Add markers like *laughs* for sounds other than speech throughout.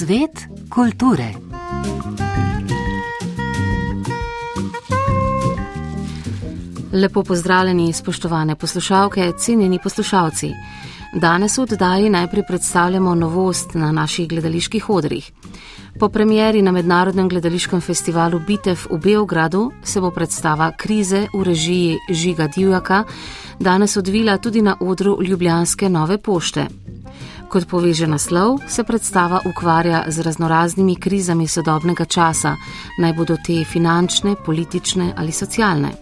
Svet kulture. Lepo pozdravljeni, spoštovane poslušalke, cenjeni poslušalci. Danes v oddaji najprej predstavljamo novost na naših gledaliških odrih. Po premjeri na Mednarodnem gledališkem festivalu Bitev v Beogradu se bo predstava Krize v režiji Žiga Divjaka danes odvila tudi na odru Ljubljanske nove pošte. Kot poveže naslov, se predstava ukvarja z raznoraznimi krizami sodobnega časa, naj bodo te finančne, politične ali socialne.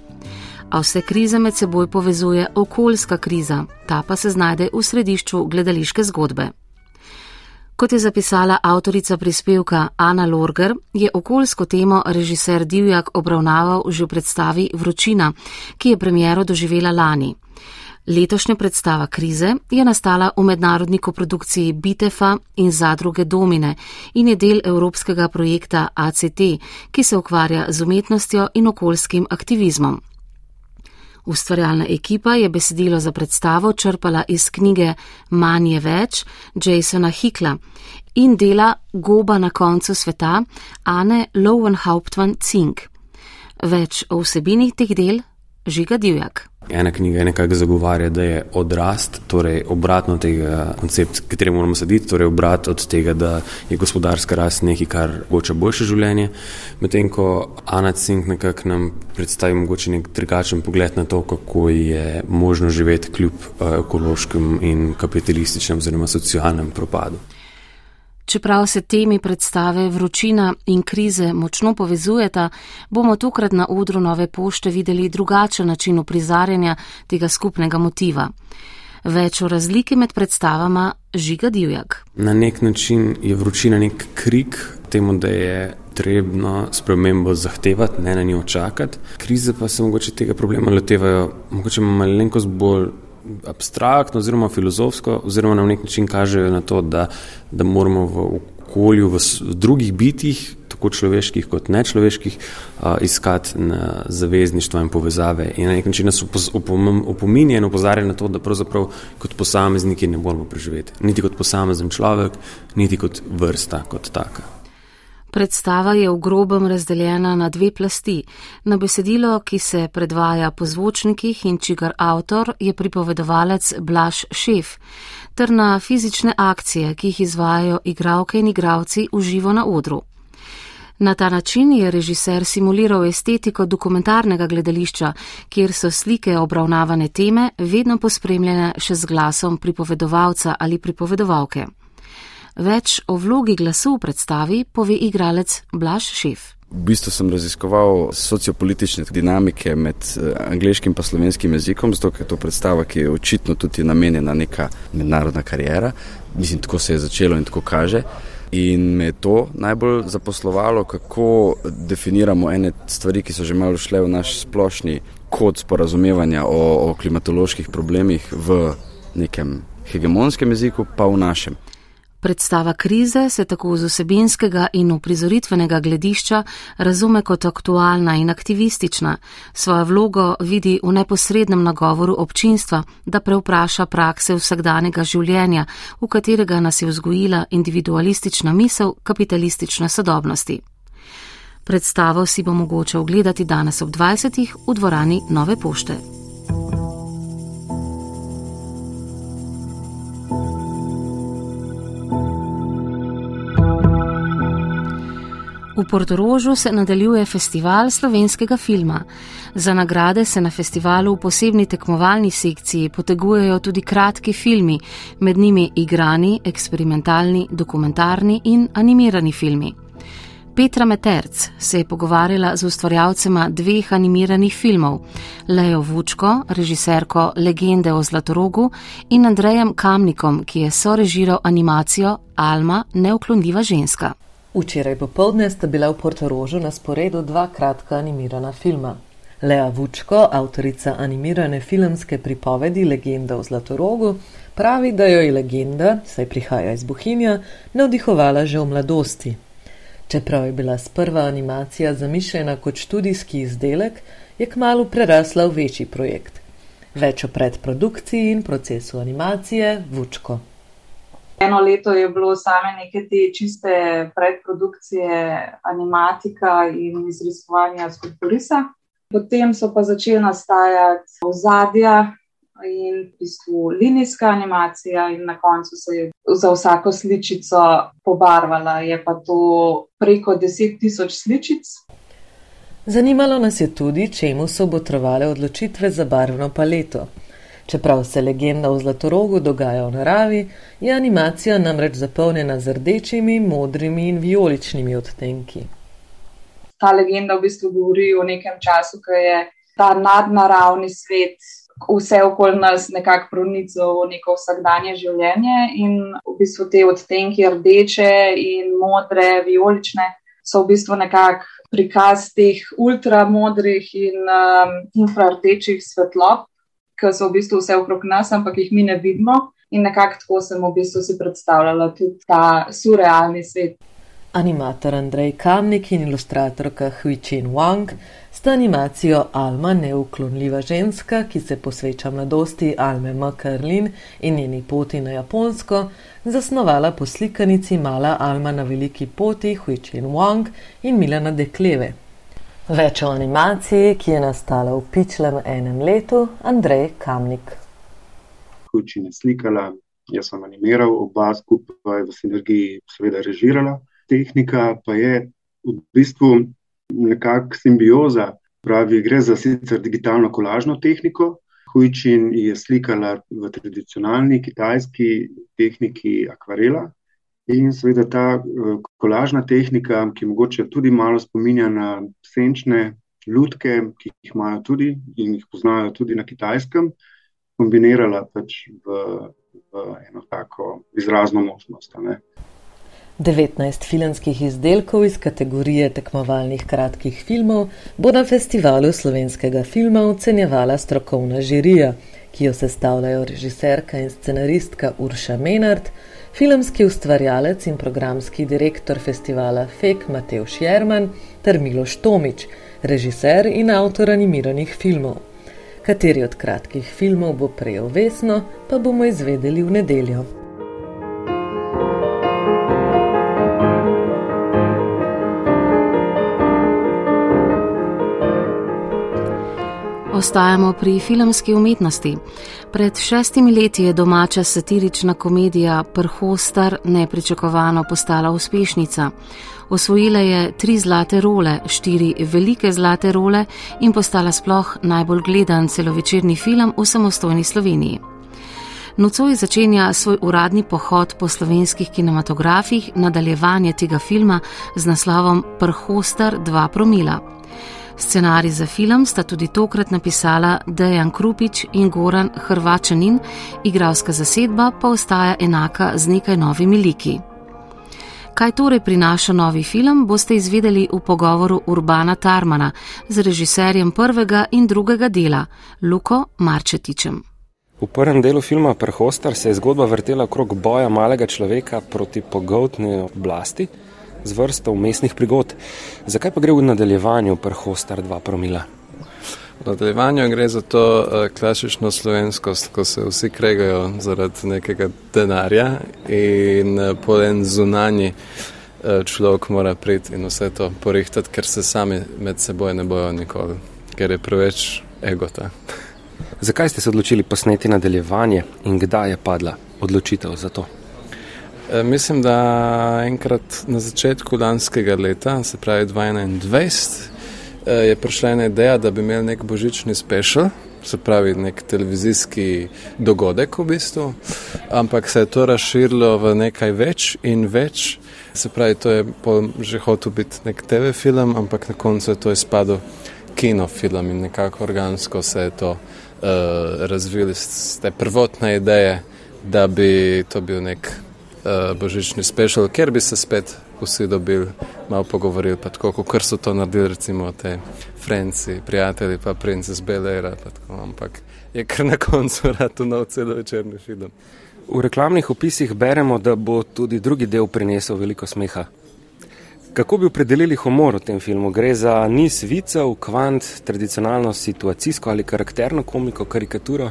A vse krize med seboj povezuje okoljska kriza, ta pa se znajde v središču gledališke zgodbe. Kot je zapisala avtorica prispevka Ana Lorger, je okoljsko temo režiser Divjak obravnaval že v predstavi Vročina, ki je premjero doživela lani. Letošnja predstava krize je nastala v mednarodni koprodukciji Bitefa in zadruge Domine in je del evropskega projekta ACT, ki se ukvarja z umetnostjo in okoljskim aktivizmom. Ustvarjalna ekipa je besedilo za predstavo črpala iz knjige Manj je več Jasona Hikla in dela Goba na koncu sveta Ane Lowenhauptmann Cink. Več o vsebini teh del žiga divjak. Ena knjiga nekako zagovarja, da je odrast, torej obratno tega koncepta, ki moramo slediti, torej obrat od tega, da je gospodarska rast nekaj, kar omogoča boljše življenje. Medtem ko Ana Cink nam predstavi mogoče nek drugačen pogled na to, kako je možno živeti kljub uh, ekološkem in kapitalističnem oziroma socialnem propadu. Čeprav se temi predstave vročina in krize močno povezujeta, bomo tokrat na odru nove pošte videli drugačen način uprizarjanja tega skupnega motiva. Več o razliki med predstavama žiga divjak. Na nek način je vročina nek krik temu, da je trebno spremembo zahtevati, ne na njo čakati. Krize pa se mogoče tega problema lotevajo mogoče malenkost bolj abstraktno oziroma filozofsko, oziroma na nek način kažejo na to, da, da moramo v okolju, v, drugih bitih, tako človeških kot nečloveških, iskati na zavezništvo in povezave. In na nek način nas opominja in opozarja na to, da pravzaprav kot posamezniki ne moramo preživeti. Niti kot posamezen človek, niti kot vrsta kot taka. Predstava je v grobem razdeljena na dve plasti. Na besedilo, ki se predvaja po zvočnikih in čigar avtor je pripovedovalec Blaž Šef, ter na fizične akcije, ki jih izvajajo igravke in igravci v živo na odru. Na ta način je režiser simuliral estetiko dokumentarnega gledališča, kjer so slike obravnavane teme vedno pospremljene še z glasom pripovedovalca ali pripovedovalke. Več o vlogi glasu v predstavi pove igralec Blaž Šef. V bistvu sem raziskoval sociopolitične dinamike med eh, angliškim in slovenskim jezikom, zato je to predstava, ki je očitno tudi namenjena neka mednarodna karijera. Mislim, tako se je začelo in tako kaže. In me je to najbolj zaposlovalo, kako definiramo ene stvari, ki so že malo šle v naš splošni kod sporazumevanja o, o klimatoloških problemih v nekem hegemonskem jeziku, pa v našem. Predstava krize se tako z osebinskega in uprizoritvenega gledišča razume kot aktualna in aktivistična, svojo vlogo vidi v neposrednem nagovoru občinstva, da preupraša prakse vsakdanjega življenja, v katerega nas je vzgojila individualistična misel kapitalistične sodobnosti. Predstavo si bo mogoče ogledati danes ob 20. v dvorani Nove pošte. V Portorožu se nadaljuje festival slovenskega filma. Za nagrade se na festivalu v posebni tekmovalni sekciji potegujejo tudi kratki filmi, med njimi igrani, eksperimentalni, dokumentarni in animirani filmi. Petra Meterc se je pogovarjala z ustvarjalcema dveh animiranih filmov: Lejo Vučko, režiserko Legende o Zlatorogu in Andrejem Kamnikom, ki je sorežiral animacijo Alma, neuklonljiva ženska. Včeraj popovdne sta bila v Portorožu na sporedu dva kratka animirana filma. Lea Vučko, avtorica animirane filmske pripovedi Legenda o Zlatorogu, pravi, da jo je legenda, saj prihaja iz Bohinja, navdihovala že v mladosti. Čeprav je bila sprva animacija zamišljena kot študijski izdelek, je kmalo prerasla v večji projekt. Več o predprodukciji in procesu animacije Vučko. Eno leto je bilo same neke te čiste predprodukcije, animatika in izrisovanja skulpturisa. Potem so pa začeli nastajati ozadja, in v bistvu linijska animacija, in na koncu se je za vsako sličico pobarvala. Je pa to preko 10.000 sličic. Zanimalo nas je tudi, čemu so botrovale odločitve za barvno paleto. Čeprav se legenda o Zlatorogu dogaja v naravi, je animacija namreč zapolnjena z rdečimi, modrimi in vijoličnimi odtenki. Ta legenda v bistvu govori o nekem času, ko je ta nadnaravni svet vse okoli nas nekako pronicalo v neko vsakdanje življenje. In v bistvu te odtenki rdeče in modre, vijolične so v bistvu nekako prikaz teh ultramodrih in um, infrardečih svetlob, ki so v bistvu vse okrog nas, ampak jih mi ne vidimo. In nekako tako sem v bistvu si predstavljala tudi ta surrealni svet. Animator Andrej Kamnik in ilustratorka Hui Chen Wang sta animacijo Alma neuklonljiva ženska, ki se posveča mladosti Alme M. Karlin in njeni poti na Japonsko, zasnovala po slikanici Mala Alma na veliki poti Hui Chen Wang in Milana Dekleve. Več o animaciji, ki je nastala v pičlem enem letu, Andrej Kamnik. Chen je slikala, jaz sem animiral, oba skupaj v sinergiji seveda režirala. Tehnika pa je v bistvu nekakšna simbioza. Pravi, gre za sicer digitalno kolažno tehniko. Hujčin je slikala v tradicionalni kitajski tehniki akvarela. In seveda ta eh, kolažna tehnika, ki mogoče tudi malo spominja na senčne lutke, ki jih imajo tudi in jih poznajo tudi na kitajskem, kombinirala pač v, v eno tako izrazno možnost. 19 filmskih izdelkov iz kategorije tekmovalnih kratkih filmov bo na festivalu slovenskega filma ocenjevala strokovna žirija, ki jo sestavljajo režiserka in scenaristka Urša Menard, filmski ustvarjalec in programski direktor festivala FEK Mateuš Jerman ter Miloš Tomič, režiser in avtor animiranih filmov. Kateri od kratkih filmov bo prejel vesno, pa bomo izvedeli v nedeljo. Ostajamo pri filmski umetnosti. Pred šestimi leti je domača satirična komedija Prhostar nepričakovano postala uspešnica. Osvojila je tri zlate role, štiri velike zlate role in postala sploh najbolj gledan celovečerni film v samostojni Sloveniji. Nocoj začenja svoj uradni pohod po slovenskih kinematografih nadaljevanje tega filma z naslovom Prhostar 2 promila. Scenarij za film sta tudi tokrat napisala Dejan Krupič in Goran Hrvačanin, igralska zasedba pa ostaja enaka z nekaj novimi liki. Kaj torej prinaša novi film, boste izvedeli v pogovoru Urbana Tarmana z režiserjem prvega in drugega dela, Luko Marčetičem. V prvem delu filma Prehostar se je zgodba vrtela okrog boja malega človeka proti pogotni oblasti z vrsto umestnih prigod. Zakaj pa gre v nadaljevanju prhostar 2 promila? V nadaljevanju gre za to uh, klasično slovenskost, ko se vsi kregajo zaradi nekega denarja in uh, po en zunanji uh, človek mora priti in vse to porihtati, ker se sami med seboj ne bojo nikoli, ker je preveč egota. Zakaj ste se odločili posneti nadaljevanje in kdaj je padla odločitev za to? E, mislim, da enkrat na začetku lanskega leta, se pravi 2021, e, je prišla ena ideja, da bi imeli nek božični special, se pravi nek televizijski dogodek v bistvu, ampak se je to razširilo v nekaj več in več. Se pravi, to je že hotel biti nek TV film, ampak na koncu je to izpadlo kinofilm in nekako organsko se je to uh, razvilo iz te prvotne ideje, da bi to bil nek božični special, ker bi se spet vsi dobili, malo pogovorili, pa tako, kot so to naredili, recimo, te Franci, prijatelji, pa princes Belera, pa tako, ampak je kar na koncu rado nov celovečerni film. V reklamnih opisih beremo, da bo tudi drugi del prinesel veliko smeha. Kako bi opredelili humor v tem filmu? Gre za niz vicev, kvant, tradicionalno situacijsko ali karakterno komiko, karikaturo?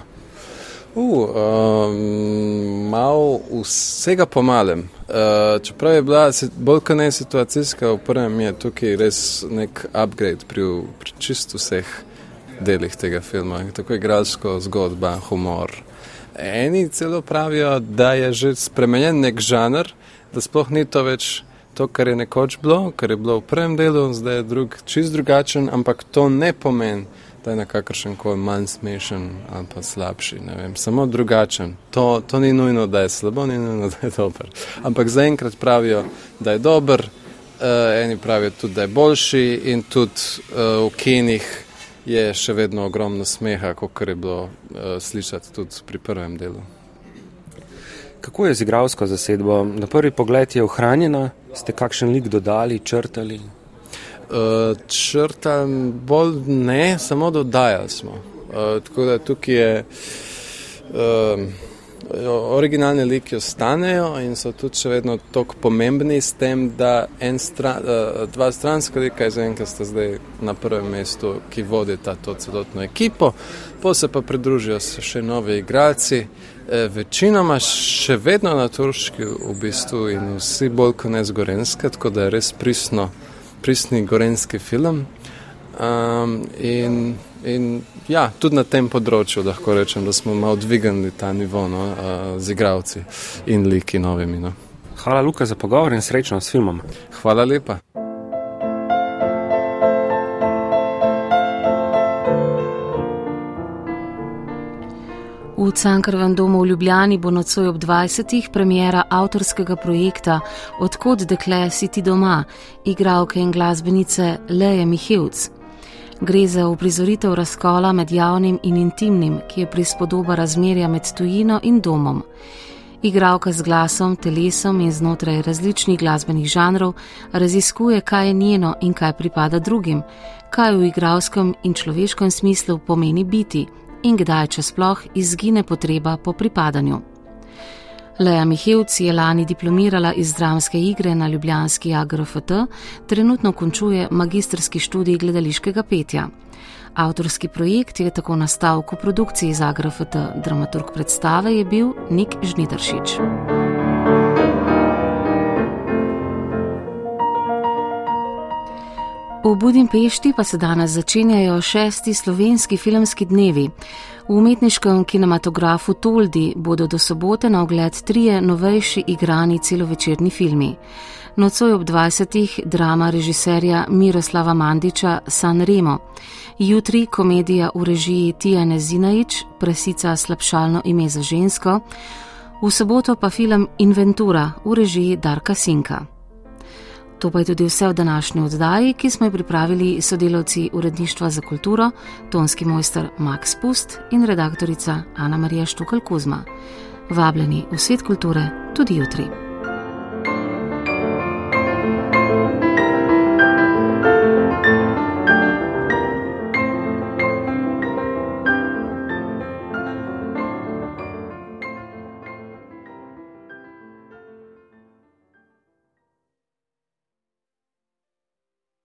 Uh, um, malo vsega pomalem. Uh, čeprav je bila bolj kot ne situacijska, v prvem je tukaj res nek upgrade pri, pri čisto vseh delih tega filma. Tako je igralsko zgodba, humor. Eni celo pravijo, da je že spremenjen nek žanr, da sploh ni to več to, kar je nekoč bilo, kar je bilo v prvem delu, zdaj je drug, čist drugačen, ampak to ne pomeni, da je na kakršen koli manj smešen ali pa slabši. Vem, samo drugačen. To, to ni nujno, da je slabo, ni nujno, *laughs* da je dober. Ampak zaenkrat pravijo, da je dober, uh, eni pravijo tudi, da je boljši in tudi uh, v kinih je še vedno ogromno smeha, kot je bilo uh, slišati tudi pri prvem delu. Kako je z igralsko zasedbo? Na prvi pogled je ohranjena, ste kakšen lik dodali, črtali? Uh, črtam bolj ne, samo dodajali smo. Uh, tako da tukaj je. Uh, Originalni liki ostanejo in so tudi še vedno tako pomembni, s tem, da stran, dva stranska lika, zaenkrat sta zdaj na prvem mestu, ki vodita to celotno ekipo, pa se pa pridružijo še novi igralci, Eh, večinoma še vedno na turški v bistvu in vsi bolj kot ne z Gorenske, tako da je res pristno, pristni gorenski film. Um, in, in ja, tudi na tem področju lahko rečem, da smo malo dvignili ta nivo no, uh, z igravci in liki novimi. No. Hvala, Luka, za pogovor in srečno s filmom. Hvala lepa. V Cankarvem domu v Ljubljani bo nocoj ob 20. premjera avtorskega projekta Odkot dekle si ti doma, igralke in glasbenice Leje Mihevc. Gre za uprizoritev razkola med javnim in intimnim, ki je prispodoba razmerja med tujino in domom. Igralka z glasom, telesom in znotraj različnih glasbenih žanrov raziskuje, kaj je njeno in kaj pripada drugim, kaj v igralskem in človeškem smislu pomeni biti in kdaj, če sploh, izgine potreba po pripadanju. Leja Mihevci je lani diplomirala iz dramske igre na Ljubljanski AGRFT, trenutno končuje magistrski študij gledališkega petja. Avtorski projekt je tako nastal v koprodukciji z AGRFT, dramaturg predstave je bil Nik Žnidaršič. V Budimpešti pa se danes začenjajo šesti slovenski filmski dnevi. V umetniškem kinematografu Toldi bodo do sobote na ogled trije novejši igrani celovečerni filmi. Nocoj ob 20. drama režiserja Miroslava Mandiča San Remo, jutri komedija v režiji Tijane Zinajič, Presica slabšalno ime za žensko, v soboto pa film Inventura v režiji Darka Sinka. To pa je tudi vse v današnji oddaji, ki smo jo pripravili sodelavci Uredništva za kulturo, tonski mojster Max Pust in redaktorica Ana Marija Štukal Kuzma. Vabljeni v svet kulture tudi jutri.